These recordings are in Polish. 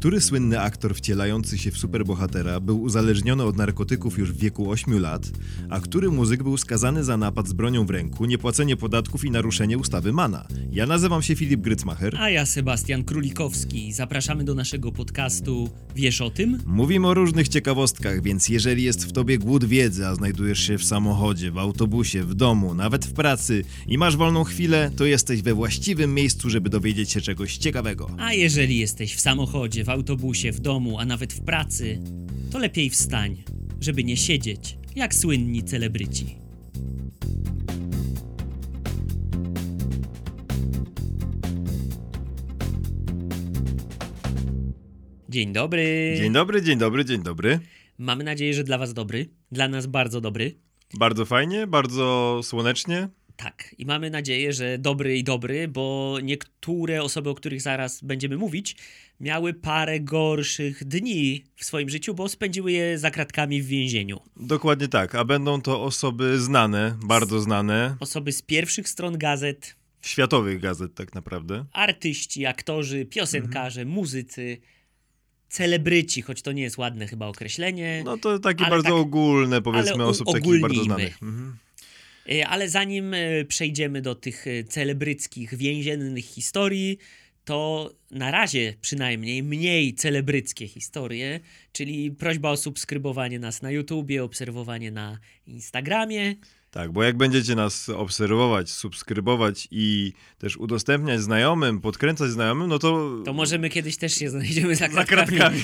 Który słynny aktor wcielający się w superbohatera był uzależniony od narkotyków już w wieku 8 lat, a który muzyk był skazany za napad z bronią w ręku, niepłacenie podatków i naruszenie ustawy Mana? Ja nazywam się Filip Grycmacher. A ja Sebastian Królikowski. Zapraszamy do naszego podcastu Wiesz o tym? Mówimy o różnych ciekawostkach, więc jeżeli jest w tobie głód wiedzy, a znajdujesz się w samochodzie, w autobusie, w domu, nawet w pracy i masz wolną chwilę, to jesteś we właściwym miejscu, żeby dowiedzieć się czegoś ciekawego. A jeżeli jesteś w samochodzie, w autobusie, w domu, a nawet w pracy, to lepiej wstań, żeby nie siedzieć jak słynni celebryci. Dzień dobry. Dzień dobry, dzień dobry, dzień dobry. Mamy nadzieję, że dla Was dobry. Dla nas bardzo dobry. Bardzo fajnie, bardzo słonecznie. Tak, i mamy nadzieję, że dobry i dobry, bo niektóre osoby, o których zaraz będziemy mówić, miały parę gorszych dni w swoim życiu, bo spędziły je za kratkami w więzieniu. Dokładnie tak, a będą to osoby znane, bardzo znane. Osoby z pierwszych stron gazet. Światowych gazet, tak naprawdę. Artyści, aktorzy, piosenkarze, mhm. muzycy celebryci, choć to nie jest ładne chyba określenie. No to takie bardzo tak, ogólne, powiedzmy, osób takich bardzo znanych. Mhm. E, ale zanim e, przejdziemy do tych e, celebryckich, więziennych historii, to na razie przynajmniej mniej celebryckie historie, czyli prośba o subskrybowanie nas na YouTubie, obserwowanie na Instagramie. Tak, bo jak będziecie nas obserwować, subskrybować i też udostępniać znajomym, podkręcać znajomym, no to... To możemy kiedyś też się znajdziemy za kratkami. Za kratkami.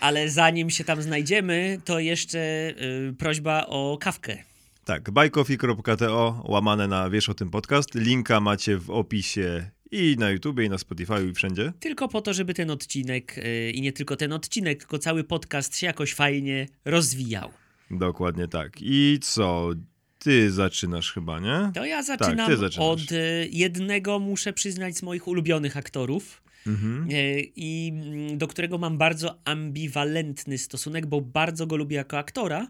ale zanim się tam znajdziemy, to jeszcze prośba o kawkę. Tak, bajkofi.to łamane na Wiesz o tym podcast. Linka macie w opisie i na YouTubie, i na Spotify, i wszędzie. Tylko po to, żeby ten odcinek, yy, i nie tylko ten odcinek, tylko cały podcast się jakoś fajnie rozwijał. Dokładnie tak. I co? Ty zaczynasz chyba, nie? To ja tak, zaczynam tak, od y, jednego, muszę przyznać, z moich ulubionych aktorów. Mhm. Y, I mm, do którego mam bardzo ambiwalentny stosunek, bo bardzo go lubię jako aktora,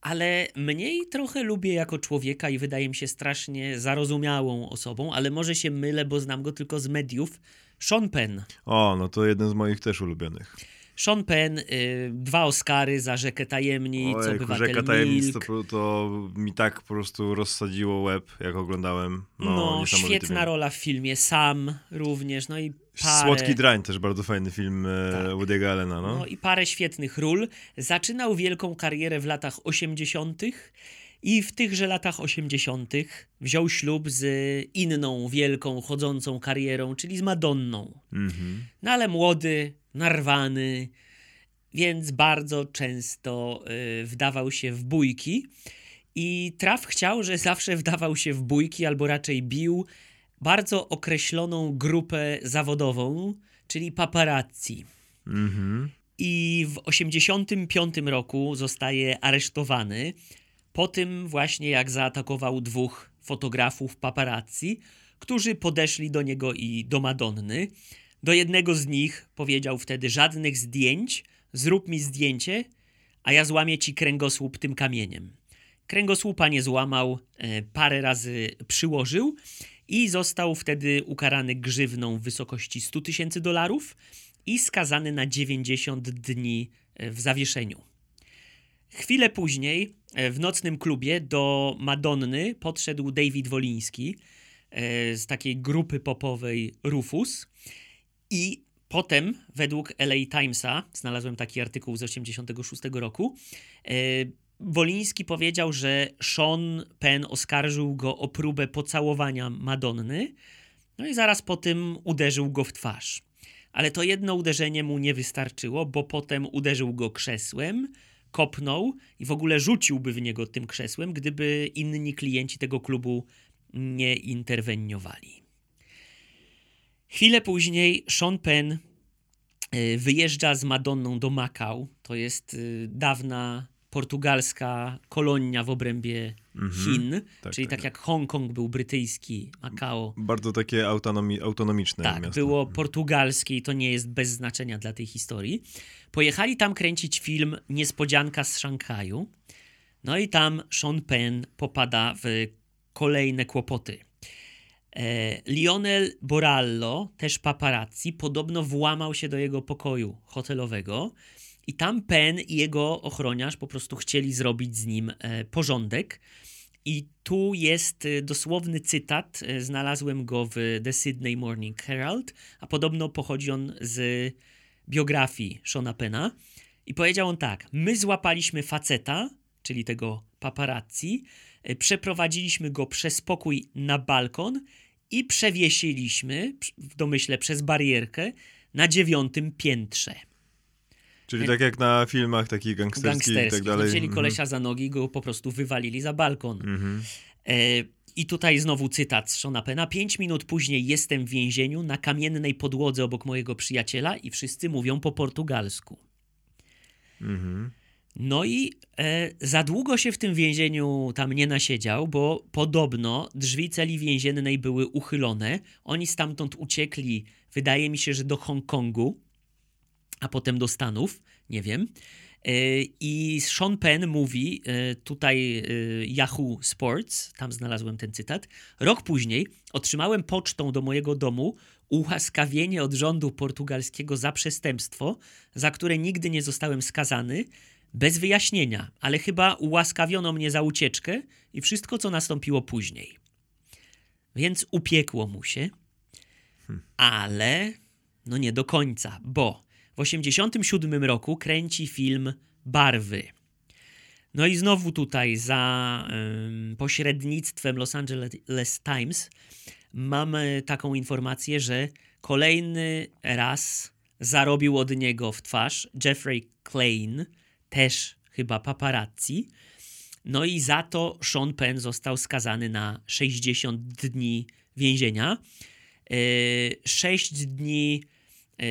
ale mniej trochę lubię jako człowieka i wydaje mi się strasznie zarozumiałą osobą, ale może się mylę, bo znam go tylko z mediów. Sean Penn. O, no to jeden z moich też ulubionych. Sean Penn, y, dwa Oscary za Rzekę Tajemnic, Ojejku, Obywatel Rzeka Tajemnic to, to, mi tak po prostu rozsadziło łeb, jak oglądałem. No, no świetna rola w filmie, Sam również, no i parę... Słodki Drań, też bardzo fajny film e, tak. Woody'ego Allena, no. no. i parę świetnych ról. Zaczynał wielką karierę w latach 80., i w tychże latach 80. wziął ślub z inną wielką, chodzącą karierą, czyli z Madonną. Mhm. No ale młody, narwany, więc bardzo często y, wdawał się w bójki. I Traf chciał, że zawsze wdawał się w bójki, albo raczej bił bardzo określoną grupę zawodową, czyli paparazzi. Mhm. I w 85 roku zostaje aresztowany po tym właśnie jak zaatakował dwóch fotografów paparazzi, którzy podeszli do niego i do Madonny. Do jednego z nich powiedział wtedy: Żadnych zdjęć, zrób mi zdjęcie, a ja złamię ci kręgosłup tym kamieniem. Kręgosłupa nie złamał, e, parę razy przyłożył i został wtedy ukarany grzywną w wysokości 100 tysięcy dolarów i skazany na 90 dni e, w zawieszeniu. Chwilę później e, w nocnym klubie do Madonny podszedł David Woliński z takiej grupy popowej Rufus i potem, według LA Timesa, znalazłem taki artykuł z 1986 roku, e, Woliński powiedział, że Sean Penn oskarżył go o próbę pocałowania Madonny, no i zaraz po tym uderzył go w twarz. Ale to jedno uderzenie mu nie wystarczyło, bo potem uderzył go krzesłem, kopnął i w ogóle rzuciłby w niego tym krzesłem, gdyby inni klienci tego klubu nie interweniowali. Chwilę później Sean Penn y, wyjeżdża z Madonną do Macau. To jest y, dawna portugalska kolonia w obrębie mhm. Chin, tak, czyli tak, tak jak Hongkong był brytyjski, Macao. Bardzo takie autonomi autonomiczne tak, miasto. było mhm. portugalskie i to nie jest bez znaczenia dla tej historii. Pojechali tam kręcić film Niespodzianka z Szanghaju. No i tam Sean Penn popada w kolejne kłopoty Lionel Borallo, też paparazzi, podobno włamał się do jego pokoju hotelowego i tam Penn i jego ochroniarz po prostu chcieli zrobić z nim e, porządek. I tu jest e, dosłowny cytat, e, znalazłem go w The Sydney Morning Herald, a podobno pochodzi on z biografii Shona Pena. I powiedział on tak: My złapaliśmy faceta, czyli tego paparazzi, e, przeprowadziliśmy go przez pokój na balkon i przewiesiliśmy, w domyśle przez barierkę, na dziewiątym piętrze. Czyli tak jak na filmach takich gangsterskich, i tak dalej. Wzięli Mhm. kolesia za nogi i go po prostu wywalili za balkon. Mhm. E, I tutaj znowu cytat z Shona Pena. Pięć minut później jestem w więzieniu na kamiennej podłodze obok mojego przyjaciela i wszyscy mówią po portugalsku. Mhm. No i e, za długo się w tym więzieniu tam nie nasiedział, bo podobno drzwi celi więziennej były uchylone. Oni stamtąd uciekli, wydaje mi się, że do Hongkongu, a potem do Stanów, nie wiem. E, I Sean Penn mówi, e, tutaj e, Yahoo Sports, tam znalazłem ten cytat. Rok później otrzymałem pocztą do mojego domu ułaskawienie od rządu portugalskiego za przestępstwo, za które nigdy nie zostałem skazany, bez wyjaśnienia, ale chyba ułaskawiono mnie za ucieczkę i wszystko, co nastąpiło później. Więc upiekło mu się, ale no nie do końca, bo w 1987 roku kręci film Barwy. No i znowu tutaj za ym, pośrednictwem Los Angeles Times mamy taką informację, że kolejny raz zarobił od niego w twarz Jeffrey Klein, też chyba paparazzi. No i za to Sean Penn został skazany na 60 dni więzienia. 6 dni yy,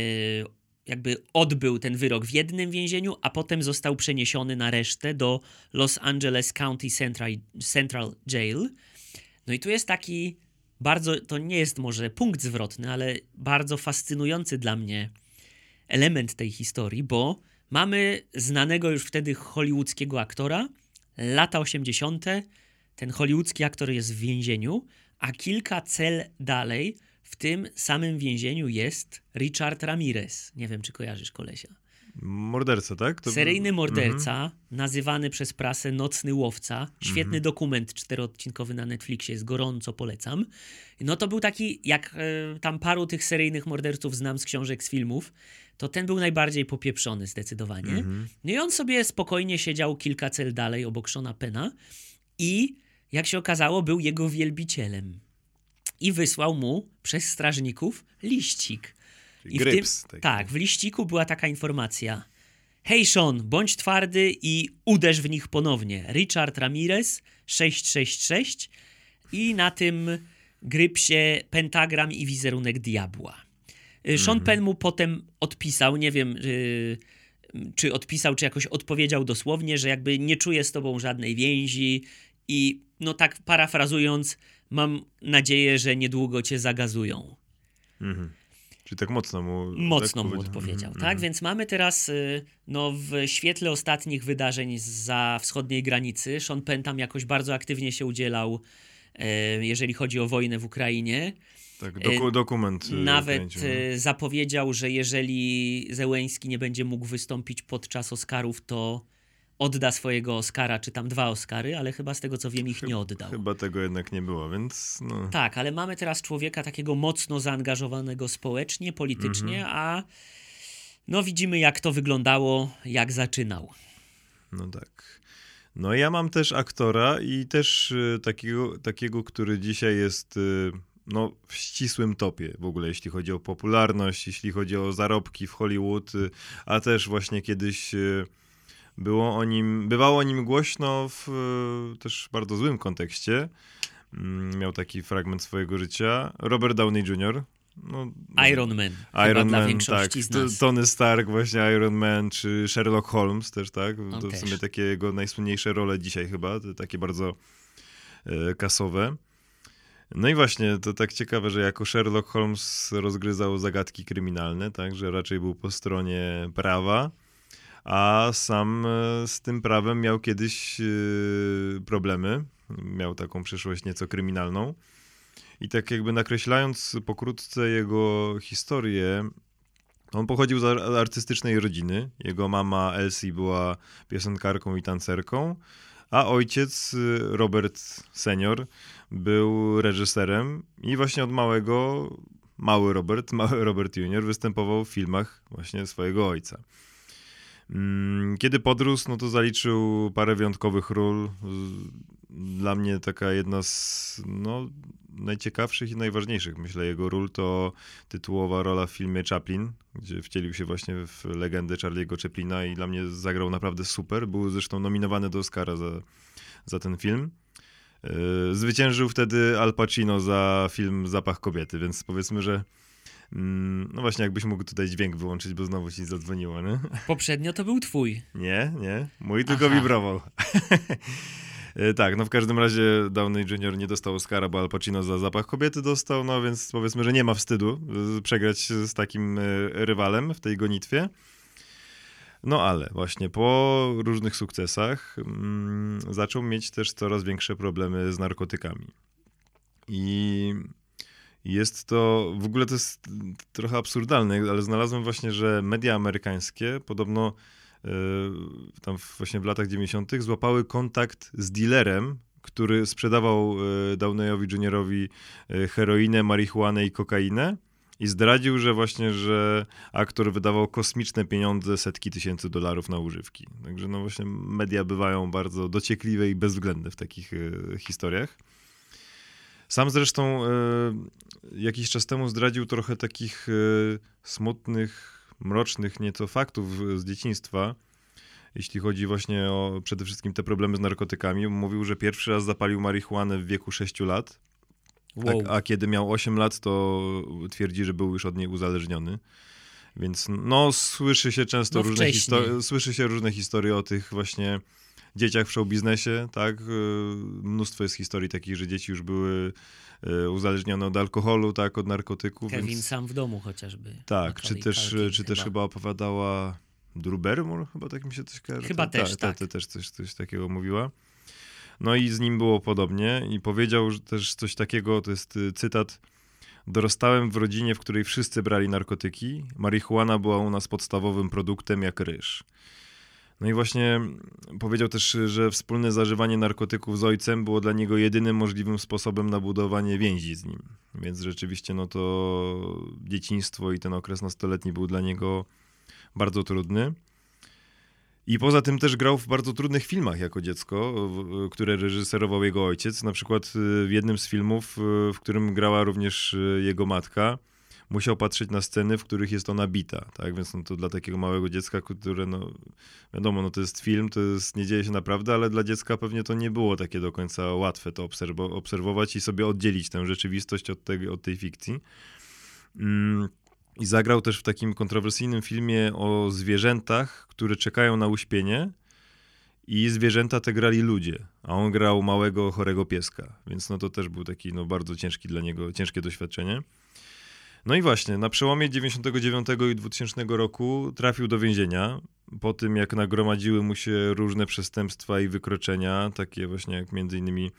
jakby odbył ten wyrok w jednym więzieniu, a potem został przeniesiony na resztę do Los Angeles County Central, Central Jail. No i tu jest taki bardzo, to nie jest może punkt zwrotny, ale bardzo fascynujący dla mnie element tej historii, bo mamy znanego już wtedy hollywoodzkiego aktora, lata 80. Ten hollywoodzki aktor jest w więzieniu, a kilka cel dalej w tym samym więzieniu jest Richard Ramirez. Nie wiem, czy kojarzysz kolesia. Morderca, tak? To... Seryjny Mhm. morderca, nazywany przez prasę Nocny Łowca. Świetny Mhm. dokument czteroodcinkowy na Netflixie, jest gorąco polecam. No to był taki, jak e, tam paru tych seryjnych morderców znam z książek, z filmów, to ten był najbardziej popieprzony zdecydowanie. Mhm. No i on sobie spokojnie siedział kilka cel dalej obok Shona Pena i jak się okazało był jego wielbicielem. I wysłał mu przez strażników liścik. Czyli I w tym, tak, w liściku była taka informacja. Hej Sean, bądź twardy i uderz w nich ponownie. Richard Ramirez 666 i na tym grypsie pentagram i wizerunek diabła. Y, Sean Mhm. Penn mu potem odpisał, nie wiem y, czy odpisał, czy jakoś odpowiedział dosłownie, że jakby nie czuje z tobą żadnej więzi i no tak parafrazując, mam nadzieję, że niedługo cię zagazują. Mhm. Czyli tak mocno mu... Mocno tak mu powiedział. odpowiedział, Mhm, tak? mhm. Więc mamy teraz, y, no w świetle ostatnich wydarzeń za wschodniej granicy, Sean Penn tam jakoś bardzo aktywnie się udzielał, jeżeli chodzi o wojnę w Ukrainie. Tak, doku, dokument y, Nawet kręcił, no. e, zapowiedział, że jeżeli Zełęński nie będzie mógł wystąpić podczas Oscarów, to odda swojego Oscara, czy tam dwa Oscary, ale chyba z tego co wiem ich nie oddał. Chyba tego jednak nie było, więc no... Tak, ale mamy teraz człowieka takiego mocno zaangażowanego społecznie, politycznie, Mhm. a no widzimy jak to wyglądało, jak zaczynał. No tak. No ja mam też aktora i też y, takiego, takiego, który dzisiaj jest y, no, w ścisłym topie w ogóle, jeśli chodzi o popularność, jeśli chodzi o zarobki w Hollywood, y, a też właśnie kiedyś y, było o nim, bywało o nim głośno w y, też bardzo złym kontekście. Mm, Miał taki fragment swojego życia. Robert Downey Jr. No, Iron Man. Iron dla Man, większości tak. Tony Stark, właśnie Iron Man, czy Sherlock Holmes też, tak? To w też. sumie takie jego najsłynniejsze role dzisiaj chyba, takie bardzo e, kasowe. No i właśnie, to tak ciekawe, że jako Sherlock Holmes rozgryzał zagadki kryminalne, tak? Że raczej był po stronie prawa, a sam e, z tym prawem miał kiedyś e, problemy. Miał taką przyszłość nieco kryminalną. I tak jakby nakreślając pokrótce jego historię, on pochodził z artystycznej rodziny. Jego mama Elsie była piosenkarką i tancerką, a ojciec Robert senior był reżyserem i właśnie od małego mały Robert, mały Robert Junior występował w filmach właśnie swojego ojca. Mm, kiedy podrósł, no to zaliczył parę wyjątkowych ról. Dla mnie taka jedna z no, najciekawszych i najważniejszych, myślę, jego ról to tytułowa rola w filmie Chaplin, gdzie wcielił się właśnie w legendę Charlie'ego Chaplina i dla mnie zagrał naprawdę super. Był zresztą nominowany do Oscara za, za ten film. E, zwyciężył wtedy Al Pacino za film Zapach kobiety, więc powiedzmy, że mm, no właśnie, jakbyś mógł tutaj dźwięk wyłączyć, bo znowu ci zadzwoniło, nie? Poprzednio to był twój. Nie, nie. Mój tylko Aha. wibrował. E, tak, no w każdym razie Downey Jr. nie dostał Oscara, bo Al Pacino za Zapach kobiety dostał, no więc powiedzmy, że nie ma wstydu przegrać z takim e, rywalem w tej gonitwie. No ale właśnie po różnych sukcesach mm, zaczął mieć też coraz większe problemy z narkotykami. I jest to, w ogóle to jest trochę absurdalne, ale znalazłem właśnie, że media amerykańskie podobno yy, tam właśnie w latach 90. złapały kontakt z dealerem, który sprzedawał yy, Downeyowi Juniorowi yy, heroinę, marihuanę i kokainę i zdradził, że właśnie, że aktor wydawał kosmiczne pieniądze, setki tysięcy dolarów na używki. Także no właśnie media bywają bardzo dociekliwe i bezwzględne w takich y, historiach. Sam zresztą y, jakiś czas temu zdradził trochę takich y, smutnych, mrocznych nieco faktów z dzieciństwa, jeśli chodzi właśnie o przede wszystkim te problemy z narkotykami. Mówił, że pierwszy raz zapalił marihuanę w wieku 6 lat Wow. A, a, kiedy miał 8 lat, to twierdzi, że był już od niej uzależniony. Więc no, słyszy się często no różne historie, słyszy się różne historie o tych właśnie dzieciach w show biznesie, tak? Y, mnóstwo jest historii takich, że dzieci już były y, uzależnione od alkoholu, tak, od narkotyków. Kevin więc... sam w domu chociażby. Tak, czy też, czy chyba. też chyba opowiadała Drew Barrymore, chyba tak mi się coś kojarzy. Chyba też, ta, tak. też coś, coś takiego mówiła. No i z nim było podobnie i powiedział też coś takiego, to jest y, cytat. Dorastałem w rodzinie, w której wszyscy brali narkotyki. Marihuana była u nas podstawowym produktem jak ryż. No i właśnie powiedział też, że wspólne zażywanie narkotyków z ojcem było dla niego jedynym możliwym sposobem na budowanie więzi z nim. Więc rzeczywiście no to dzieciństwo i ten okres nastoletni był dla niego bardzo trudny. I poza tym też grał w bardzo trudnych filmach jako dziecko, które reżyserował jego ojciec. Na przykład y, w jednym z filmów, y, w którym grała również y, jego matka, musiał patrzeć na sceny, w których jest ona bita, tak? Więc no to dla takiego małego dziecka, które no wiadomo, no to jest film, to jest, nie dzieje się naprawdę, ale dla dziecka pewnie to nie było takie do końca łatwe to obserwować i sobie oddzielić tę rzeczywistość od, tej, od tej fikcji. Mm. I zagrał też w takim kontrowersyjnym filmie o zwierzętach, które czekają na uśpienie. I zwierzęta te grali ludzie, a on grał małego, chorego pieska. Więc no to też był taki no, bardzo ciężki dla niego, ciężkie doświadczenie. No i właśnie, na przełomie 99 i 2000 roku trafił do więzienia. Po tym, jak nagromadziły mu się różne przestępstwa i wykroczenia, takie właśnie jak między innymi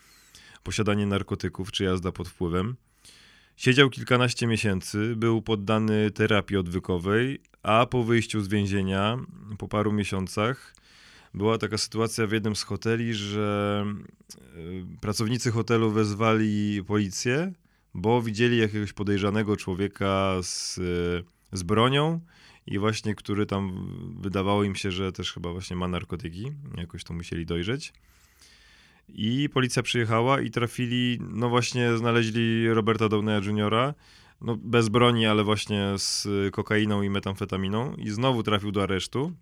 posiadanie narkotyków czy jazda pod wpływem. Siedział kilkanaście miesięcy, był poddany terapii odwykowej, a po wyjściu z więzienia, po paru miesiącach, była taka sytuacja w jednym z hoteli, że e, pracownicy hotelu wezwali policję, bo widzieli jakiegoś podejrzanego człowieka z, e, z bronią i właśnie, który tam wydawało im się, że też chyba właśnie ma narkotyki. Jakoś to musieli dojrzeć. I policja przyjechała i trafili, no właśnie znaleźli Roberta Downeya Jr., no bez broni, ale właśnie z kokainą i metamfetaminą i znowu trafił do aresztu,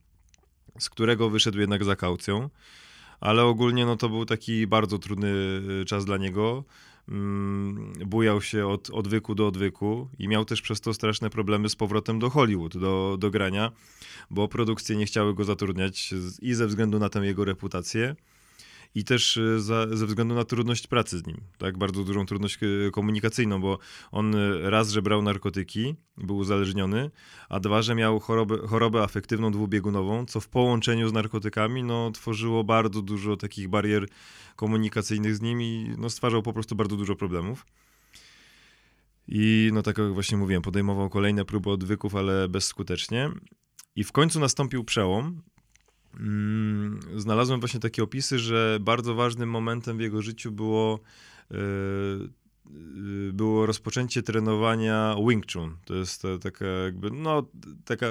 z którego wyszedł jednak za kaucją. Ale ogólnie no to był taki bardzo trudny y, czas dla niego. Mm, bujał się od odwyku do odwyku i miał też przez to straszne problemy z powrotem do Hollywood, do, do grania, bo produkcje nie chciały go zatrudniać i ze względu na tę jego reputację, i też e, za, ze względu na trudność pracy z nim, tak, bardzo dużą trudność e, komunikacyjną, bo on e, raz, że brał narkotyki, był uzależniony, a dwa, że miał chorobę, chorobę afektywną dwubiegunową, co w połączeniu z narkotykami, no, tworzyło bardzo dużo takich barier komunikacyjnych z nim i no, stwarzał po prostu bardzo dużo problemów. I no tak jak właśnie mówiłem, podejmował kolejne próby odwyków, ale bezskutecznie. I w końcu nastąpił przełom. Mm, znalazłem właśnie takie opisy, że bardzo ważnym momentem w jego życiu było, yy, było rozpoczęcie trenowania Wing Chun. To jest taka jakby, no, taka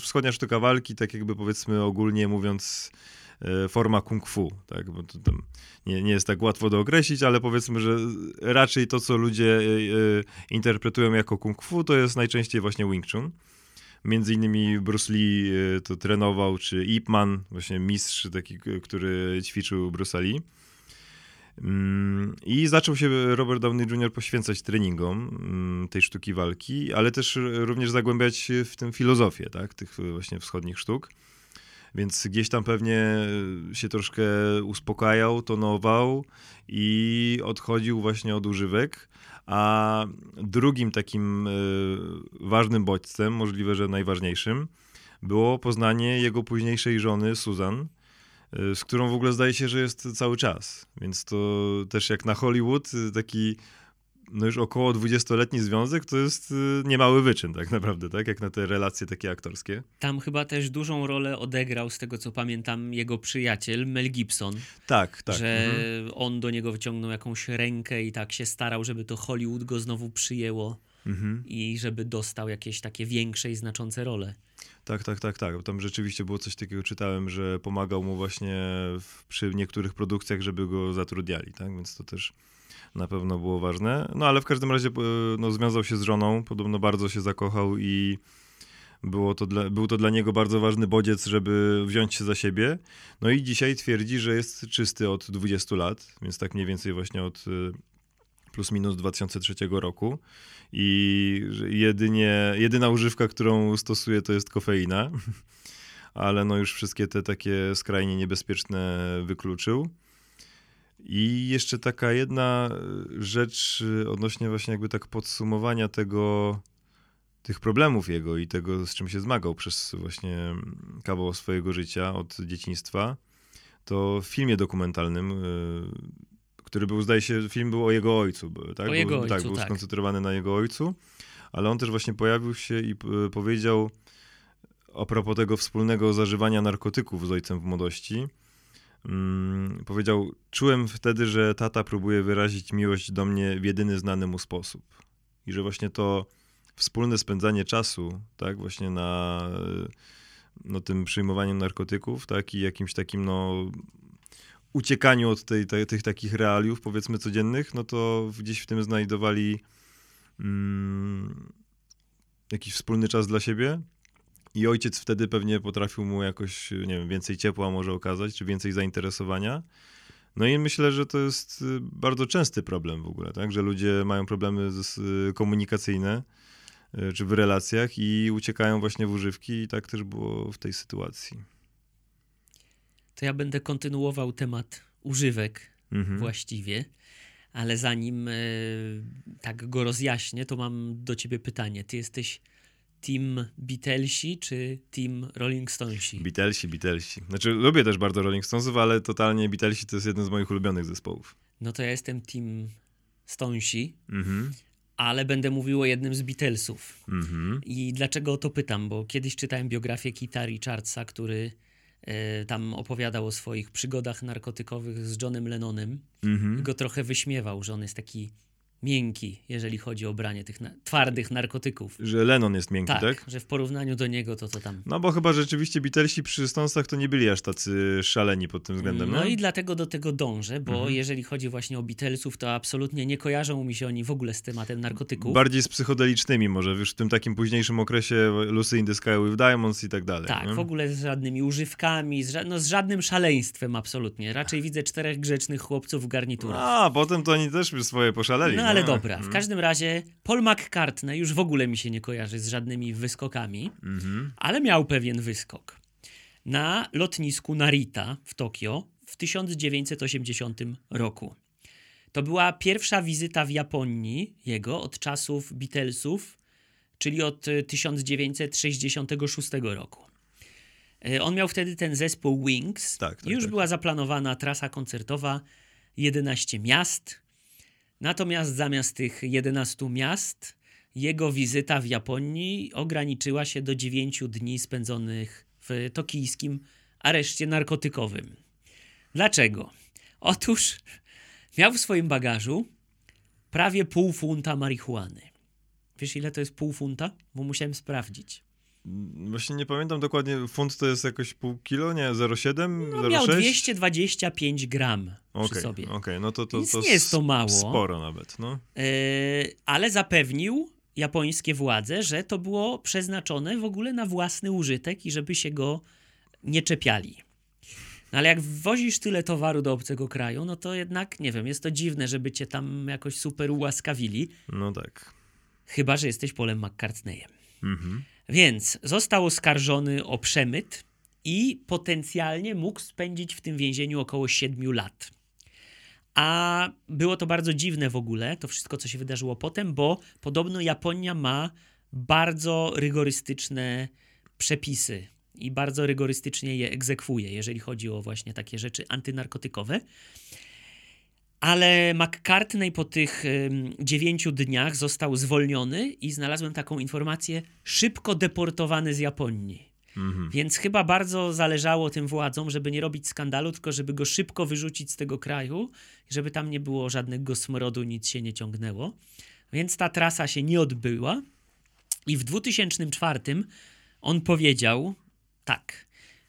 wschodnia sztuka walki, tak jakby powiedzmy ogólnie mówiąc E, forma kung fu, tak? Bo to tam nie, nie jest tak łatwo do określić, ale powiedzmy, że raczej to, co ludzie e, e, interpretują jako kung fu, to jest najczęściej właśnie Wing Chun. Między innymi Bruce Lee to trenował, czy Ip Man, właśnie mistrz taki, który ćwiczył Bruce Lee. Mm, I zaczął się Robert Downey Jr. poświęcać treningom mm, tej sztuki walki, ale też również zagłębiać w tym filozofię, tak, tych właśnie wschodnich sztuk. Więc gdzieś tam pewnie się troszkę uspokajał, tonował i odchodził właśnie od używek. A drugim takim e, ważnym bodźcem, możliwe, że najważniejszym, było poznanie jego późniejszej żony Susan, e, z którą w ogóle zdaje się, że jest cały czas. Więc to też jak na Hollywood, taki no już około 20-letni związek to jest y, niemały wyczyn tak naprawdę, tak? Jak na te relacje takie aktorskie. Tam chyba też dużą rolę odegrał, z tego co pamiętam, jego przyjaciel Mel Gibson. Tak, tak. Że mhm. on do niego wyciągnął jakąś rękę i tak się starał, żeby to Hollywood go znowu przyjęło mhm. i żeby dostał jakieś takie większe i znaczące role. Tak, tak, tak, tak. Tam rzeczywiście było coś takiego, czytałem, że pomagał mu właśnie w, przy niektórych produkcjach, żeby go zatrudniali, tak? Więc to też na pewno było ważne. No ale w każdym razie e, no, związał się z żoną, podobno bardzo się zakochał i było to dla, był to dla niego bardzo ważny bodziec, żeby wziąć się za siebie. No i dzisiaj twierdzi, że jest czysty od 20 lat, więc tak mniej więcej właśnie od e, plus minus 2003 roku. I jedynie, jedyna używka, którą stosuje, to jest kofeina. Ale no już wszystkie te takie skrajnie niebezpieczne wykluczył. I jeszcze taka jedna e, rzecz e, odnośnie właśnie jakby tak podsumowania tego, tych problemów jego i tego, z czym się zmagał przez właśnie mm, kawał swojego życia od dzieciństwa, to w filmie dokumentalnym, e, który był, zdaje się, film był o jego ojcu, tak? O jego był, ojcu, tak, był tak. skoncentrowany na jego ojcu, ale on też właśnie pojawił się i powiedział a propos tego wspólnego zażywania narkotyków z ojcem w młodości, Mm, powiedział: Czułem wtedy, że tata próbuje wyrazić miłość do mnie w jedyny znany mu sposób. I że właśnie to wspólne spędzanie czasu, tak, właśnie na no, tym przyjmowaniu narkotyków, tak, i jakimś takim, no, uciekaniu od tej, tych takich realiów, powiedzmy, codziennych, no to gdzieś w tym znajdowali mm, jakiś wspólny czas dla siebie. I ojciec wtedy pewnie potrafił mu jakoś, nie wiem, więcej ciepła może okazać, czy więcej zainteresowania. No i myślę, że to jest y, bardzo częsty problem w ogóle, tak? Że ludzie mają problemy komunikacyjne y, czy w relacjach i uciekają właśnie w używki i tak też było w tej sytuacji. To ja będę kontynuował temat używek mhm. właściwie, ale zanim y, tak go rozjaśnię, to mam do ciebie pytanie. Ty jesteś Team Beatlesi czy Team Rolling Stonesi? Beatlesi, Beatlesi. Znaczy lubię też bardzo Rolling Stonesów, ale totalnie Beatlesi to jest jeden z moich ulubionych zespołów. No to ja jestem Team Stonesi, mhm. ale będę mówił o jednym z Beatlesów. Mhm. I dlaczego o to pytam? Bo kiedyś czytałem biografię Kita Richardsa, który e, tam opowiadał o swoich przygodach narkotykowych z Johnem Lennonem mhm. i go trochę wyśmiewał, że on jest taki miękki, jeżeli chodzi o branie tych na twardych narkotyków. Że Lennon jest miękki, tak, tak? że w porównaniu do niego to to tam... No bo chyba rzeczywiście Beatlesi przy Stonesach to nie byli aż tacy szaleni pod tym względem, No, no? i dlatego do tego dążę, bo mhm. jeżeli chodzi właśnie o Beatlesów, to absolutnie nie kojarzą mi się oni w ogóle z tematem narkotyków. Bardziej z psychodelicznymi może, już w tym takim późniejszym okresie Lucy in the Sky with Diamonds i tak dalej. Tak, nie? w ogóle z żadnymi używkami, z, ża no, z żadnym szaleństwem absolutnie. Raczej widzę czterech grzecznych chłopców w garniturach. A, potem to oni też swoje poszaleli. No ale no. dobra, w każdym razie Paul McCartney już w ogóle mi się nie kojarzy z żadnymi wyskokami, mhm. ale miał pewien wyskok. Na lotnisku Narita w Tokio w 1980 roku. To była pierwsza wizyta w Japonii jego od czasów Beatlesów, czyli od 1966 roku. E, on miał wtedy ten zespół Wings. Tak, tak, Już tak. była zaplanowana trasa koncertowa, 11 miast, Natomiast zamiast tych 11 miast, jego wizyta w Japonii ograniczyła się do 9 dni spędzonych w tokijskim areszcie narkotykowym. Dlaczego? Otóż miał w swoim bagażu prawie pół funta marihuany. Wiesz, ile to jest pół funta? Bo musiałem sprawdzić. Właśnie nie pamiętam dokładnie, funt to jest jakoś pół kilo, nie? 0,7? No, miał 225 gram okay, przy sobie. Okej, okay. no to, to, to nie jest to mało. Sporo nawet, no. Yy, ale zapewnił japońskie władze, że to było przeznaczone w ogóle na własny użytek i żeby się go nie czepiali. No ale jak wozisz tyle towaru do obcego kraju, no to jednak, nie wiem, jest to dziwne, żeby cię tam jakoś super ułaskawili. No tak. Chyba, że jesteś Polem McCartneyem. Mhm. Więc został oskarżony o przemyt i potencjalnie mógł spędzić w tym więzieniu około 7 lat. A było to bardzo dziwne w ogóle, to wszystko, co się wydarzyło potem, bo podobno Japonia ma bardzo rygorystyczne przepisy i bardzo rygorystycznie je egzekwuje, jeżeli chodzi o właśnie takie rzeczy antynarkotykowe. Ale McCartney po tych dziewięciu dniach został zwolniony i znalazłem taką informację, szybko deportowany z Japonii. Mhm. Więc chyba bardzo zależało tym władzom, żeby nie robić skandalu, tylko żeby go szybko wyrzucić z tego kraju, żeby tam nie było żadnego smrodu, nic się nie ciągnęło. Więc ta trasa się nie odbyła. I w 2004 on powiedział tak.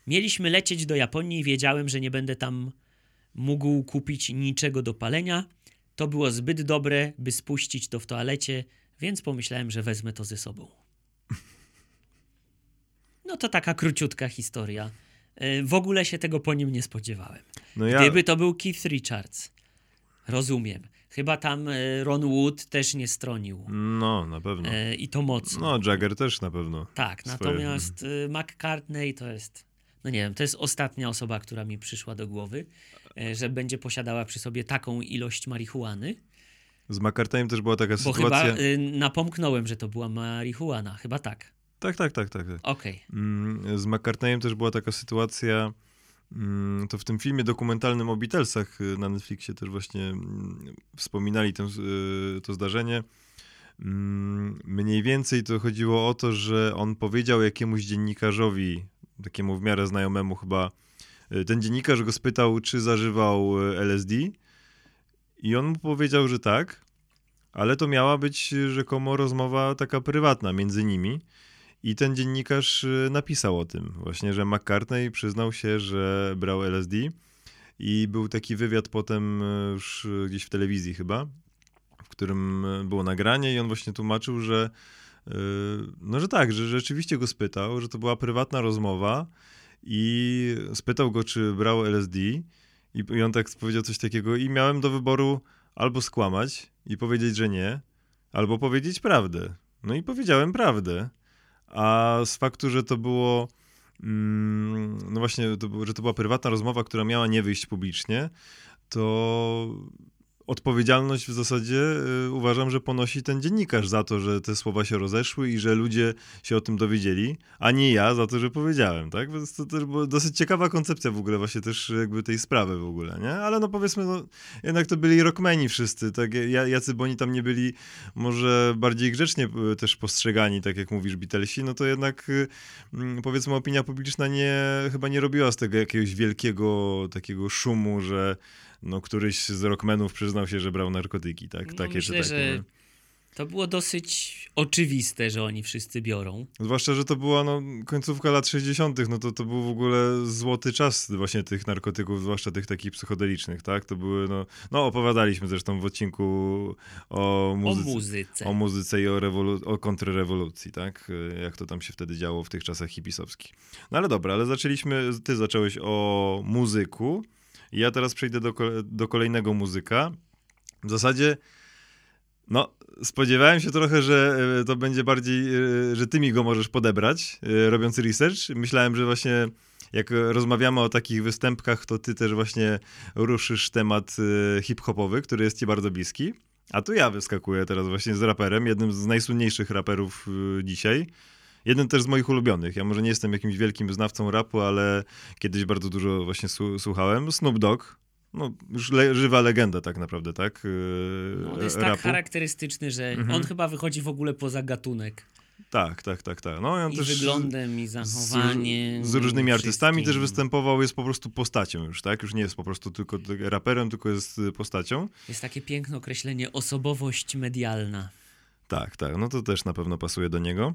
Mieliśmy lecieć do Japonii i wiedziałem, że nie będę tam mógł kupić niczego do palenia. To było zbyt dobre, by spuścić to w toalecie, więc pomyślałem, że wezmę to ze sobą. No to taka króciutka historia. E, w ogóle się tego po nim nie spodziewałem. No ja... Gdyby to był Keith Richards, rozumiem. Chyba tam e, Ron Wood też nie stronił. No, na pewno. E, I to mocno. No, Jagger też na pewno. Tak, Swoje... natomiast McCartney to jest no nie wiem, to jest ostatnia osoba, która mi przyszła do głowy, że będzie posiadała przy sobie taką ilość marihuany. Z McCartneyem też była taka Bo sytuacja... chyba y, napomknąłem, że to była marihuana. Chyba tak. Tak, tak, tak, tak. tak. Okej. Okay. Mm, z McCartneyem też była taka sytuacja, mm, to w tym filmie dokumentalnym o Beatlesach y, na Netflixie też właśnie mm, wspominali to, y, to zdarzenie. Mniej więcej to chodziło o to, że on powiedział jakiemuś dziennikarzowi takiemu w miarę znajomemu chyba, ten dziennikarz go spytał, czy zażywał y, LSD i on mu powiedział, że tak, ale to miała być rzekomo rozmowa taka prywatna między nimi. I ten dziennikarz y, napisał o tym, właśnie, że McCartney przyznał się, że brał LSD. I był taki wywiad potem już gdzieś w telewizji chyba, w którym było nagranie i on właśnie tłumaczył, że no, że tak, że rzeczywiście go spytał, że to była prywatna rozmowa i spytał go, czy brał LSD i, on tak powiedział coś takiego i miałem do wyboru albo skłamać i powiedzieć, że nie, albo powiedzieć prawdę. No i powiedziałem prawdę. A z faktu, że to było mm, no właśnie, to, że to była prywatna rozmowa, która miała nie wyjść publicznie, to odpowiedzialność w zasadzie y, uważam, że ponosi ten dziennikarz za to, że te słowa się rozeszły i że ludzie się o tym dowiedzieli, a nie ja za to, że powiedziałem, tak? Więc to też była dosyć ciekawa koncepcja w ogóle właśnie też jakby tej sprawy w ogóle, nie? Ale no powiedzmy, no, jednak to byli rockmeni wszyscy, tak? Jacy, bo oni tam nie byli może bardziej grzecznie y, też postrzegani, tak jak mówisz, Beatlesi, no to jednak y, mm, powiedzmy opinia publiczna nie, chyba nie robiła z tego jakiegoś wielkiego takiego szumu, że no, któryś z rockmenów przyznał się, że brał narkotyki, tak? No, takie myślę, czy takie. Że... No. To było dosyć oczywiste, że oni wszyscy biorą. Zwłaszcza, że to była no, końcówka lat 60., no to, to był w ogóle złoty czas właśnie tych narkotyków, zwłaszcza tych takich psychodelicznych, tak? To były, no, no opowiadaliśmy zresztą w odcinku o muzyce. O muzyce. O muzyce i o, rewolu- o kontrrewolucji, tak? Jak to tam się wtedy działo w tych czasach hipisowskich. No ale dobra, ale zaczęliśmy, ty zacząłeś o muzyku. Ja teraz przejdę do, do kolejnego muzyka. W zasadzie, no, spodziewałem się trochę, że e, to będzie bardziej, e, że ty mi go możesz podebrać, e, robiąc research. Myślałem, że właśnie jak rozmawiamy o takich występkach, to ty też właśnie ruszysz temat hip-hopowy, który jest ci bardzo bliski. A tu ja wyskakuję teraz właśnie z raperem, jednym z najsłynniejszych raperów dzisiaj. Jeden też z moich ulubionych. Ja może nie jestem jakimś wielkim znawcą rapu, ale kiedyś bardzo dużo właśnie słuchałem. Snoop Dogg, no, już le, żywa legenda tak naprawdę, tak? No, on jest rapu. tak charakterystyczny, że mhm. on chyba wychodzi w ogóle poza gatunek. Tak, tak, tak, tak. No, on I też wyglądem, i zachowaniem. Z, z różnymi artystami też występował, jest po prostu postacią już, tak? Już nie jest po prostu tylko raperem, tylko jest postacią. Jest takie piękne określenie osobowość medialna. Tak, tak. No to też na pewno pasuje do niego.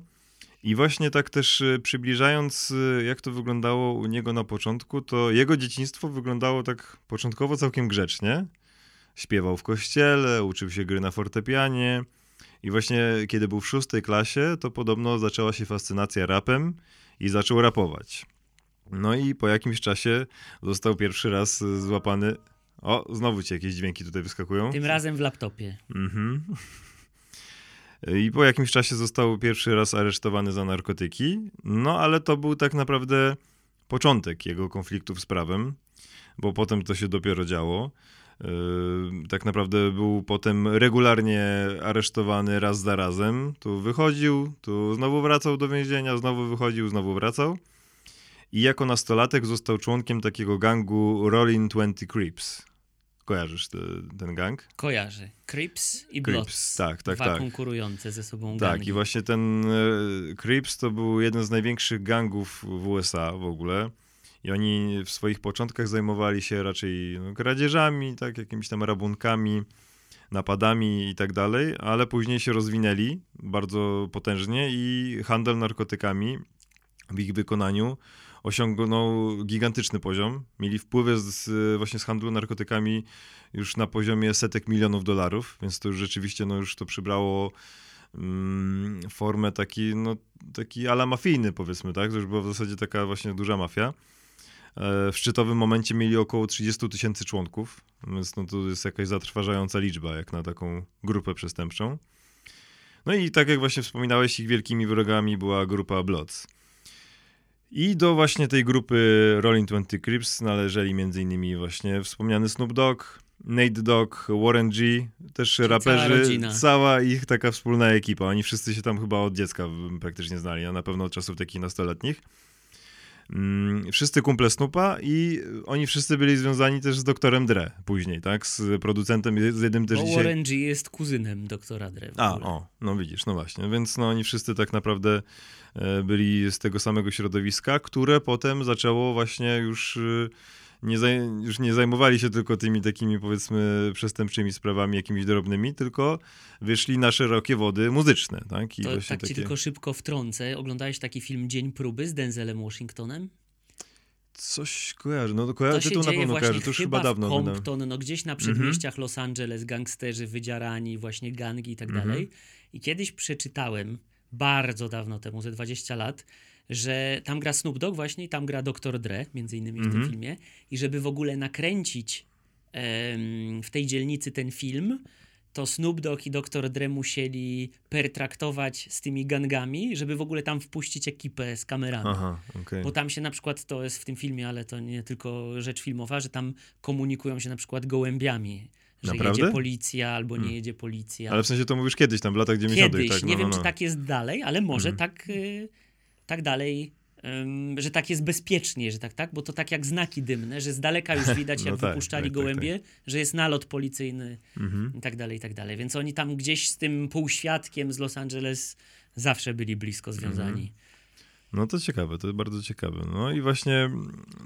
I właśnie tak też y, przybliżając, y, jak to wyglądało u niego na początku, to jego dzieciństwo wyglądało tak początkowo całkiem grzecznie. Śpiewał w kościele, uczył się gry na fortepianie. I właśnie kiedy był w szóstej klasie, to podobno zaczęła się fascynacja rapem i zaczął rapować. No i po jakimś czasie został pierwszy raz złapany. O, znowu ci jakieś dźwięki tutaj wyskakują. Tym razem w laptopie. Mhm. I po jakimś czasie został pierwszy raz aresztowany za narkotyki. No ale to był tak naprawdę początek jego konfliktów z prawem, bo potem to się dopiero działo. Yy, tak naprawdę był potem regularnie aresztowany raz za razem. Tu wychodził, tu znowu wracał do więzienia, znowu wychodził, znowu wracał. I jako nastolatek został członkiem takiego gangu Rolling Twenty Creeps. Kojarzysz te, ten gang? Kojarzy. Crips i Bloods. Crips, tak, tak, Dwa tak. konkurujące ze sobą Tak, gangi. i właśnie ten e, Crips to był jeden z największych gangów w USA w ogóle. I oni w swoich początkach zajmowali się raczej no, kradzieżami, tak, jakimiś tam rabunkami, napadami i tak dalej, ale później się rozwinęli bardzo potężnie i handel narkotykami w ich wykonaniu osiągnął gigantyczny poziom. Mieli wpływy z, właśnie z handlu narkotykami już na poziomie setek milionów dolarów, więc to już rzeczywiście no, już to przybrało mm, formę taki, no, taki ala mafijny powiedzmy, tak? To już była w zasadzie taka właśnie duża mafia. E, w szczytowym momencie mieli około 30 tysięcy członków, więc no to jest jakaś zatrważająca liczba, jak na taką grupę przestępczą. No i tak jak właśnie wspominałeś, ich wielkimi wrogami była grupa Bloods. I do właśnie tej grupy Rolling Twenty Crips należeli m.in. właśnie wspomniany Snoop Dogg, Nate Dogg, Warren G, też Czyli raperzy, cała, cała, ich taka wspólna ekipa. Oni wszyscy się tam chyba od dziecka praktycznie znali, a na pewno od czasów takich nastoletnich. Mm, wszyscy kumple Snoopa i oni wszyscy byli związani też z doktorem Dre później, tak? Z producentem, z jednym też Bo dzisiaj... Warren G jest kuzynem doktora Dre. A, o, no widzisz, no właśnie. Więc no oni wszyscy tak naprawdę e, byli z tego samego środowiska, które potem zaczęło właśnie już y, nie, już nie zajmowali się tylko tymi takimi powiedzmy przestępczymi sprawami jakimiś drobnymi, tylko wyszli na szerokie wody muzyczne. Tak, I to tak takie... ci tylko szybko wtrącę. Oglądałeś taki film Dzień próby z Denzelem Washingtonem? Coś kojarzy, no kojarzy, to na pewno kojarzy, to już chyba, chyba dawno. Compton, no gdzieś na mhm. przedmieściach mm-hmm. Los Angeles, gangsterzy wydzierani, właśnie gangi i tak mm-hmm. dalej. I kiedyś przeczytałem, bardzo dawno temu, ze 20 lat, że tam gra Snoop Dogg właśnie i tam gra Dr. Dre, między innymi w tym mhm. filmie. I żeby w ogóle nakręcić em, w tej dzielnicy ten film, to Snoop Dogg i Dr. Dre musieli pertraktować z tymi gangami, żeby w ogóle tam wpuścić ekipę z kamerami. Aha, okay. Bo tam się na przykład, to jest w tym filmie, ale to nie tylko rzecz filmowa, że tam komunikują się na przykład gołębiami. Że Naprawdę? jedzie policja albo nie hmm. jedzie policja. Ale w sensie to mówisz kiedyś, tam w latach 90. Kiedyś, tak? No, nie no, wiem no. czy tak jest dalej, ale może hmm. tak... Y tak dalej, że tak jest bezpiecznie, że tak, tak, bo to tak jak znaki dymne, że z daleka już widać, jak no tak, wypuszczali tak, tak gołębie, tak, że jest nalot policyjny mhm. i tak dalej, i tak dalej. Więc oni tam gdzieś z tym półświadkiem z Los Angeles zawsze byli blisko związani. Mhm. No to ciekawe, to bardzo ciekawe. No i właśnie,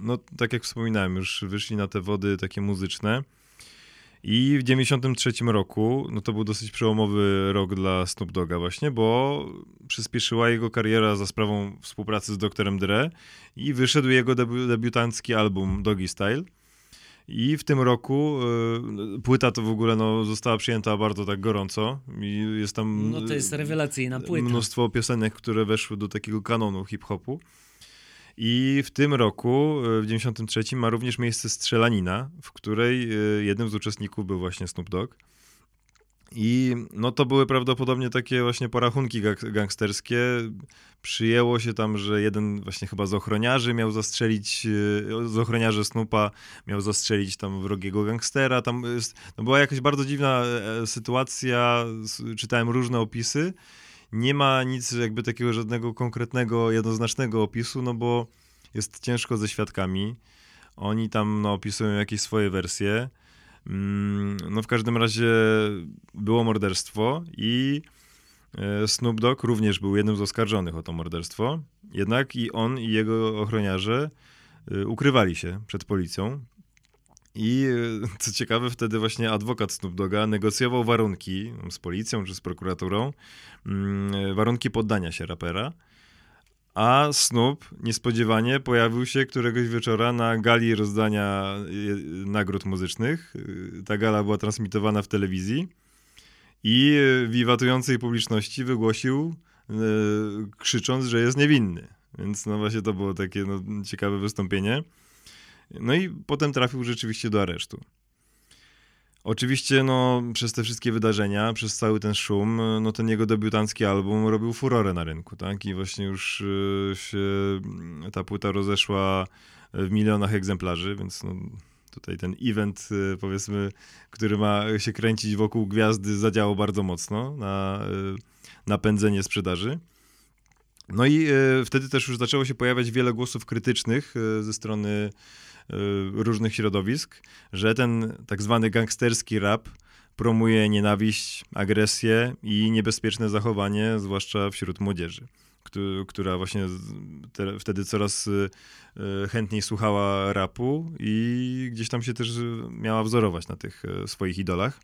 no tak jak wspominałem, już wyszli na te wody takie muzyczne. I w 93 roku, no to był dosyć przełomowy rok dla Snoop Dogga właśnie, bo przyspieszyła jego kariera za sprawą współpracy z Doktorem Dre i wyszedł jego debi debiutancki album Doggy Style. I w tym roku y, płyta to w ogóle no, została przyjęta bardzo tak gorąco. I jest tam. No to jest rewelacyjna płyta. Mnóstwo piosenek, które weszły do takiego kanonu hip-hopu. I w tym roku, e, w 93, ma również miejsce strzelanina, w której e, jednym z uczestników był właśnie Snoop Dogg. I no to były prawdopodobnie takie właśnie porachunki gangsterskie. Przyjęło się tam, że jeden właśnie chyba z ochroniarzy miał zastrzelić, e, z ochroniarzy Snoopa miał zastrzelić tam wrogiego gangstera. Tam no była jakaś bardzo dziwna sytuacja, czytałem różne opisy nie ma nic jakby takiego żadnego konkretnego, jednoznacznego opisu, no bo jest ciężko ze świadkami. Oni tam no, opisują jakieś swoje wersje. Mm, no w każdym razie było morderstwo i e, Snoop Dogg również był jednym z oskarżonych o to morderstwo. Jednak i on i jego ochroniarze e, ukrywali się przed policją. I e, co ciekawe, wtedy właśnie adwokat Snoop Dogga negocjował warunki z policją czy z prokuraturą, mm, warunki poddania się rapera. A Snoop niespodziewanie pojawił się któregoś wieczora na gali rozdania nagród muzycznych. Ta gala była transmitowana w telewizji i wiwatującej publiczności wygłosił, e, krzycząc, że jest niewinny. Więc no właśnie to było takie no, ciekawe wystąpienie. No i potem trafił rzeczywiście do aresztu. Oczywiście, no, przez te wszystkie wydarzenia, przez cały ten szum, no, ten jego debiutancki album robił furorę na rynku, tak? I właśnie już y, się ta płyta rozeszła w milionach egzemplarzy, więc no, tutaj ten event, y, powiedzmy, który ma się kręcić wokół gwiazdy, zadziałał bardzo mocno na y, napędzenie sprzedaży. No i wtedy też już zaczęło się pojawiać wiele głosów krytycznych ze strony różnych środowisk, że ten tak zwany gangsterski rap promuje nienawiść, agresję i niebezpieczne zachowanie, zwłaszcza wśród młodzieży, która właśnie te, wtedy coraz y, y, chętniej słuchała rapu i gdzieś tam się też miała wzorować na tych swoich idolach.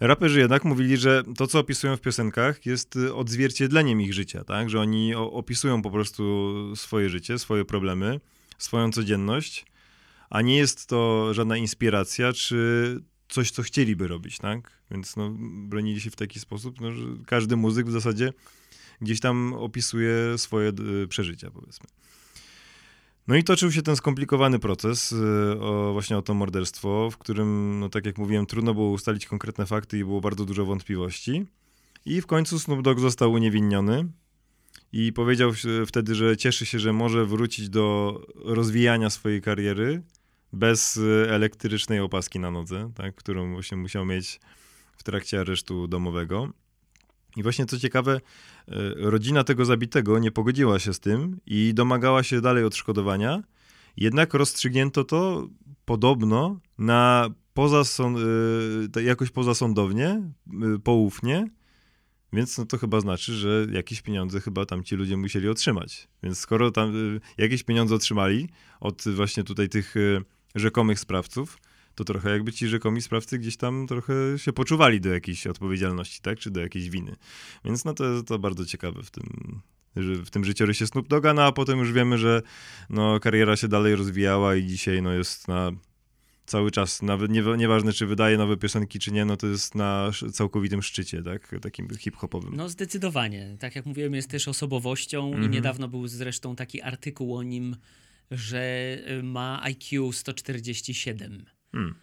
Raperzy jednak mówili, że to, co opisują w piosenkach, jest odzwierciedleniem ich życia, tak? Że oni opisują po prostu swoje życie, swoje problemy, swoją codzienność a nie jest to żadna inspiracja, czy coś, co chcieliby robić, tak? Więc no, bronili się w taki sposób, no, że każdy muzyk w zasadzie gdzieś tam opisuje swoje przeżycia, powiedzmy. No i toczył się ten skomplikowany proces y, o, właśnie o to morderstwo, w którym, no tak jak mówiłem, trudno było ustalić konkretne fakty i było bardzo dużo wątpliwości. I w końcu Snoop Dogg został uniewinniony i powiedział wtedy, że cieszy się, że może wrócić do rozwijania swojej kariery, bez y, elektrycznej opaski na nodze, tak, którą właśnie musiał mieć w trakcie aresztu domowego. I właśnie co ciekawe, y, rodzina tego zabitego nie pogodziła się z tym i domagała się dalej odszkodowania, jednak rozstrzygnięto to podobno na poza y, jakoś pozasądownie, poufnie, więc no to chyba znaczy, że jakieś pieniądze chyba tam ci ludzie musieli otrzymać. Więc skoro tam jakieś pieniądze otrzymali od właśnie tutaj tych rzekomych sprawców, to trochę jakby ci rzekomi sprawcy gdzieś tam trochę się poczuwali do jakiejś odpowiedzialności, tak, czy do jakiejś winy. Więc no to, to bardzo ciekawe w tym, w tym życiorysie Snoop Doga, no a potem już wiemy, że no, kariera się dalej rozwijała i dzisiaj no, jest na cały czas, nawet nie, nieważne czy wydaje nowe piosenki czy nie, no to jest na całkowitym szczycie, tak, takim hip-hopowym. No zdecydowanie, tak jak mówiłem, jest też osobowością mm -hmm. i mhm. niedawno był zresztą taki artykuł o nim, że y, ma IQ 147. Hmm.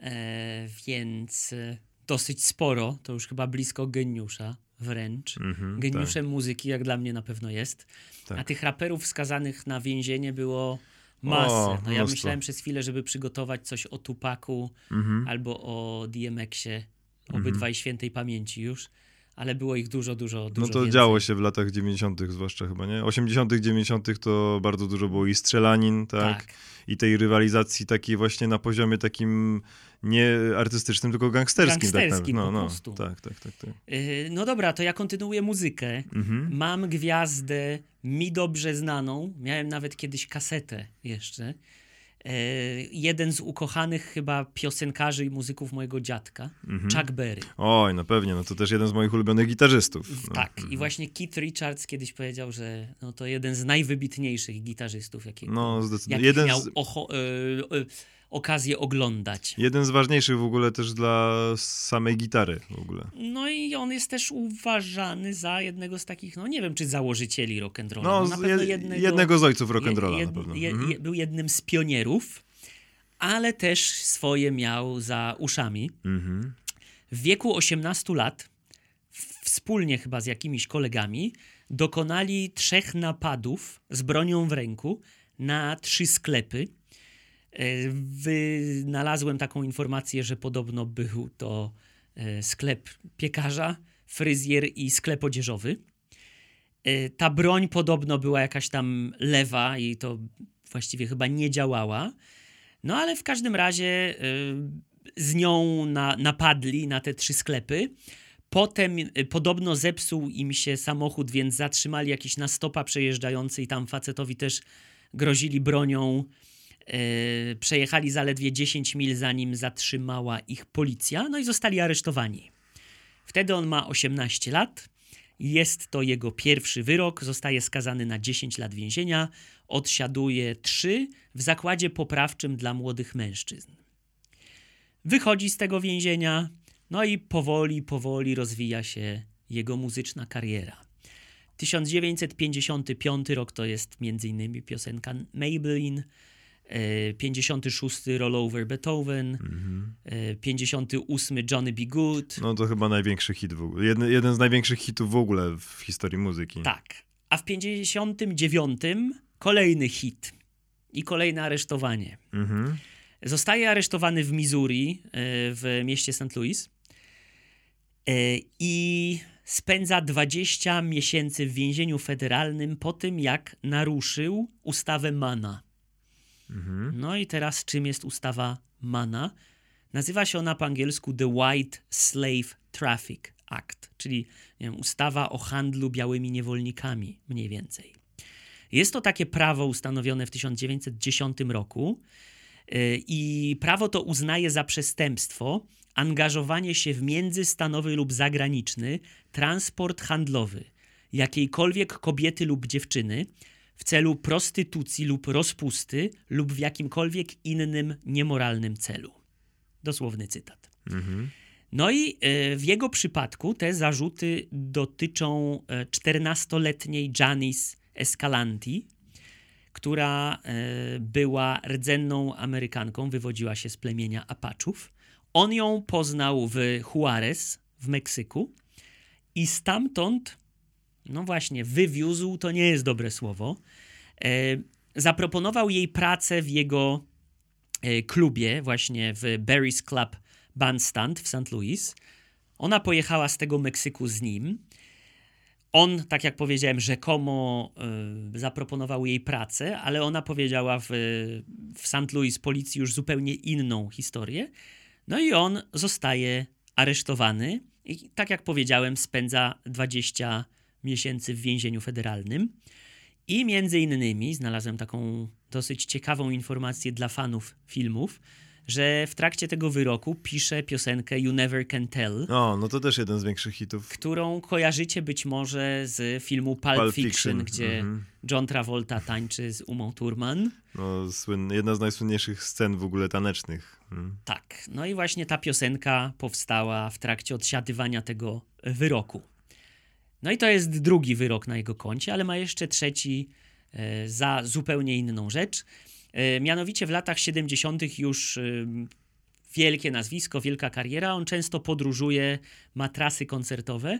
E, więc y, dosyć sporo, to już chyba blisko geniusza wręcz. Mm -hmm, Geniuszem tak. muzyki, jak dla mnie na pewno jest. Tak. A tych raperów skazanych na więzienie było masę. O, no ja myślałem przez chwilę, żeby przygotować coś o Tupaku mm -hmm. albo o DMX-ie, obydwaj mm -hmm. świętej pamięci już ale było ich dużo, dużo, dużo No to więcej. działo się w latach 90., zwłaszcza chyba, nie? 80., 90. to bardzo dużo było i strzelanin, tak? tak? I tej rywalizacji takiej właśnie na poziomie takim nie artystycznym, tylko gangsterskim. Tak gangsterskim tak, no, po no, prostu. Tak, tak, tak. tak. Yy, no dobra, to ja kontynuuję muzykę. Mhm. Mam gwiazdę mi dobrze znaną. Miałem nawet kiedyś kasetę jeszcze. E, jeden z ukochanych chyba piosenkarzy i muzyków mojego dziadka, mhm. Chuck Berry. Oj, no pewnie, no to też jeden z moich ulubionych gitarzystów. No. Tak, mhm. i właśnie Keith Richards kiedyś powiedział, że no to jeden z najwybitniejszych gitarzystów, jakiego, no, zdecydowanie. jeden miał z... ocho, y, y, okazję oglądać. Jeden z ważniejszych w ogóle też dla samej gitary w ogóle. No i on jest też uważany za jednego z takich, no nie wiem, czy założycieli rock'n'rolla. No, no na jednego, jednego z ojców rock'n'rolla jed, na pewno. Je, mhm. był jednym z pionierów, ale też swoje miał za uszami. Mhm. W wieku 18 lat, wspólnie chyba z jakimiś kolegami, dokonali trzech napadów z bronią w ręku na trzy sklepy wynalazłem taką informację, że podobno był to e, sklep piekarza, fryzjer i sklep odzieżowy. E, ta broń podobno była jakaś tam lewa i to właściwie chyba nie działała. No ale w każdym razie z nią na, napadli na te trzy sklepy. Potem podobno zepsuł im się samochód, więc zatrzymali jakiś na stopa przejeżdżający i tam facetowi też grozili bronią. Y, przejechali zaledwie 10 mil, zanim zatrzymała ich policja, no i zostali aresztowani. Wtedy on ma 18 lat. Jest to jego pierwszy wyrok. Zostaje skazany na 10 lat więzienia. Odsiaduje 3 w zakładzie poprawczym dla młodych mężczyzn. Wychodzi z tego więzienia, no i powoli, powoli rozwija się jego muzyczna kariera. 1955 rok to jest m.in. piosenka Maybelline, 56 Rollover Beethoven, Mhm. 58 Johnny B. Good. No to chyba największy hit w ogóle. Jeden, jeden z największych hitów w ogóle w historii muzyki. Tak. A w 59 kolejny hit i kolejne aresztowanie. Mhm. Zostaje aresztowany w Missouri, e, w mieście St. Louis e, i spędza 20 miesięcy w więzieniu federalnym po tym, jak naruszył ustawę Mana. Mhm. No i teraz czym jest ustawa Mana? Nazywa się ona po angielsku The White Slave Traffic Act, czyli wiem, ustawa o handlu białymi niewolnikami, mniej więcej. Jest to takie prawo ustanowione w 1910 roku yy, i prawo to uznaje za przestępstwo angażowanie się w międzystanowy lub zagraniczny transport handlowy jakiejkolwiek kobiety lub dziewczyny w celu prostytucji lub rozpusty lub w jakimkolwiek innym niemoralnym celu. Dosłowny cytat. Mhm. No i e, w jego przypadku te zarzuty dotyczą e, 14-letniej Janice Escalanti, która e, była rdzenną Amerykanką, wywodziła się z plemienia Apaczów. On ją poznał w Juarez w Meksyku i stamtąd, no właśnie, wywiózł to nie jest dobre słowo. E, zaproponował jej pracę w jego e, klubie, właśnie w Barry's Club Bandstand w St. Louis. Ona pojechała z tego Meksyku z nim. On, tak jak powiedziałem, rzekomo y, zaproponował jej pracę, ale ona powiedziała w, w St. Louis policji już zupełnie inną historię. No i on zostaje aresztowany i, tak jak powiedziałem, spędza 20 miesięcy w więzieniu federalnym. I między innymi znalazłem taką dosyć ciekawą informację dla fanów filmów, że w trakcie tego wyroku pisze piosenkę You Never Can Tell, O, no to też jeden z większych hitów. którą kojarzycie być może z filmu Pulp, Pulp Fiction, Fiction, gdzie mhm. John Travolta tańczy z Umą Thurman. No, słynny, jedna z najsłynniejszych scen w ogóle tanecznych. Mm. Tak, no i właśnie ta piosenka powstała w trakcie odsiadywania tego wyroku. No i to jest drugi wyrok na jego koncie, ale ma jeszcze trzeci e, za zupełnie inną rzecz. E, mianowicie w latach 70. już e, wielkie nazwisko, wielka kariera. On często podróżuje, ma trasy koncertowe,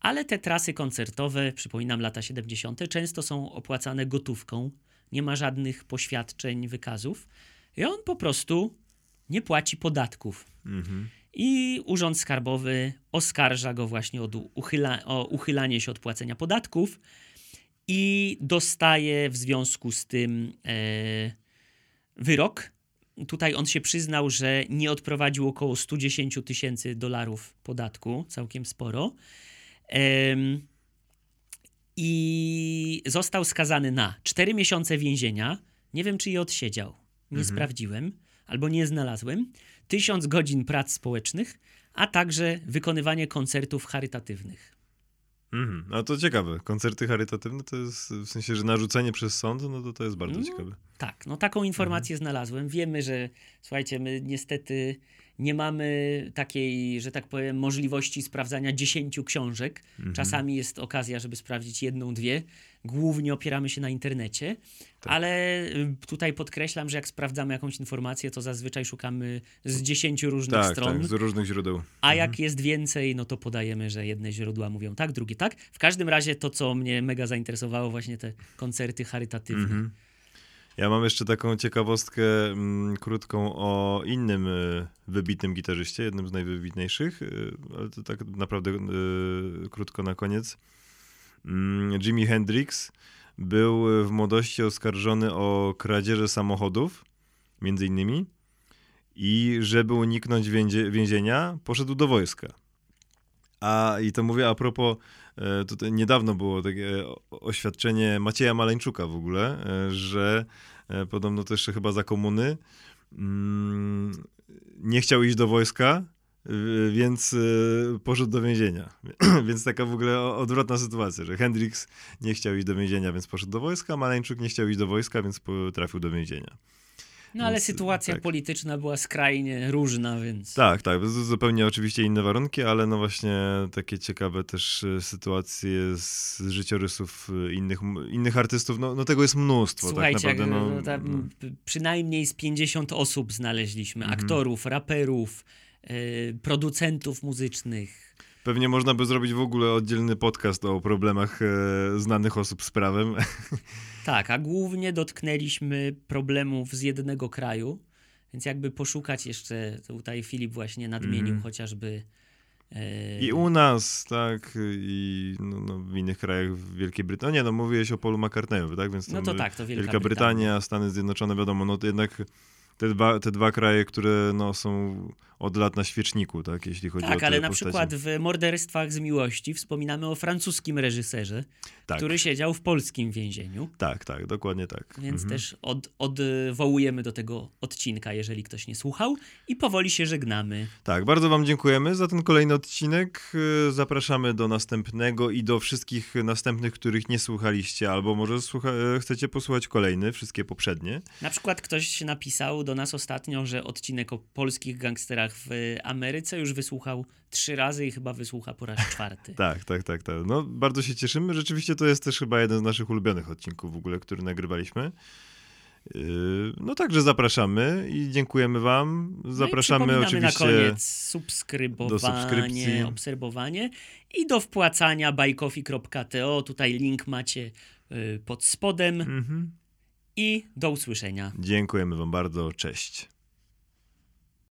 ale te trasy koncertowe, przypominam lata 70., często są opłacane gotówką. Nie ma żadnych poświadczeń, wykazów. I on po prostu nie płaci podatków. Mhm. I Urząd Skarbowy oskarża go właśnie od uchyla, o uchylanie się od płacenia podatków i dostaje w związku z tym e, wyrok. Tutaj on się przyznał, że nie odprowadził około 110 tysięcy dolarów podatku, całkiem sporo. Em, I został skazany na 4 miesiące więzienia. Nie wiem, czy je odsiedział. Nie Mhm. sprawdziłem albo nie znalazłem. 1000 godzin prac społecznych, a także wykonywanie koncertów charytatywnych. Mhm. No to ciekawe. Koncerty charytatywne to jest w sensie, że narzucenie przez sąd, no to to jest bardzo No, ciekawe. Tak, no taką informację znalazłem. Wiemy, że słuchajcie, my niestety nie mamy takiej, że tak powiem, możliwości sprawdzania 10 książek. Mhm. Czasami jest okazja, żeby sprawdzić jedną, dwie. Głównie opieramy się na internecie, Tak. ale y, tutaj podkreślam, że jak sprawdzamy jakąś informację, to zazwyczaj szukamy z 10 różnych Tak, stron. tak, z różnych źródeł. A jak jest więcej, no to podajemy, że jedne źródła mówią tak, drugie tak. W każdym razie to, co mnie mega zainteresowało, właśnie te koncerty charytatywne. Mhm. Ja mam jeszcze taką ciekawostkę mm, krótką o innym y, wybitnym gitarzyście, jednym z najwybitniejszych, y, ale to tak naprawdę y, krótko na koniec. Mm, Jimi Hendrix był w młodości oskarżony o kradzieże samochodów, między innymi, i żeby uniknąć więzie, więzienia, poszedł do wojska. A i to mówię a propos, e, tutaj niedawno było takie oświadczenie Macieja Maleńczuka w ogóle, e, że e, podobno jeszcze chyba za komuny, mm, nie chciał iść do wojska, więc poszedł do więzienia. więc taka w ogóle odwrotna sytuacja, że Hendrix nie chciał iść do więzienia, więc poszedł do wojska, Maleńczuk nie chciał iść do wojska, więc trafił do więzienia. No ale sytuacja tak. polityczna była skrajnie różna, więc. Tak, tak. Zupełnie oczywiście inne warunki, ale no właśnie takie ciekawe też sytuacje z życiorysów innych, innych artystów. No, no tego jest mnóstwo. Tak Słuchajcie, tak naprawdę, no, no, tam przynajmniej z 50 osób znaleźliśmy. Mhm. Aktorów, raperów, producentów muzycznych. Pewnie można by zrobić w ogóle oddzielny podcast o problemach e, znanych osób z prawem. Tak, a głównie dotknęliśmy problemów z jednego kraju, więc jakby poszukać jeszcze, tutaj Filip właśnie nadmienił mm. chociażby. E... I u nas, tak, i no, no, w innych krajach, w Wielkiej Brytanii. No nie, no mówiłeś o Polu McCartneyu, tak? Więc no to tak, to Wielka, Wielka Brytania, Brytania, Stany Zjednoczone, wiadomo, no to jednak te dwa, te dwa kraje, które no, są od lat na świeczniku, tak, jeśli chodzi tak, o te ale na postacie. przykład w Morderstwach z miłości wspominamy o francuskim reżyserze, tak. który siedział w polskim więzieniu. Tak, tak, dokładnie tak. Więc mhm. też od, odwołujemy do tego odcinka, jeżeli ktoś nie słuchał i powoli się żegnamy. Tak, bardzo wam dziękujemy za ten kolejny odcinek. Zapraszamy do następnego i do wszystkich następnych, których nie słuchaliście, albo może słucha chcecie posłuchać kolejny, wszystkie poprzednie. Na przykład ktoś napisał do nas ostatnio, że odcinek o polskich gangsterach w Ameryce już wysłuchał trzy razy i chyba wysłucha po raz czwarty. tak, tak, tak, tak. No bardzo się cieszymy. Rzeczywiście to jest też chyba jeden z naszych ulubionych odcinków w ogóle, który nagrywaliśmy. Yy, no także zapraszamy i dziękujemy wam. Zapraszamy no oczywiście na koniec subskrybowanie, obserwowanie i do wpłacania bajkofi.to. Tutaj link macie yy, pod spodem. Mhm. I do usłyszenia. Dziękujemy wam bardzo. Cześć.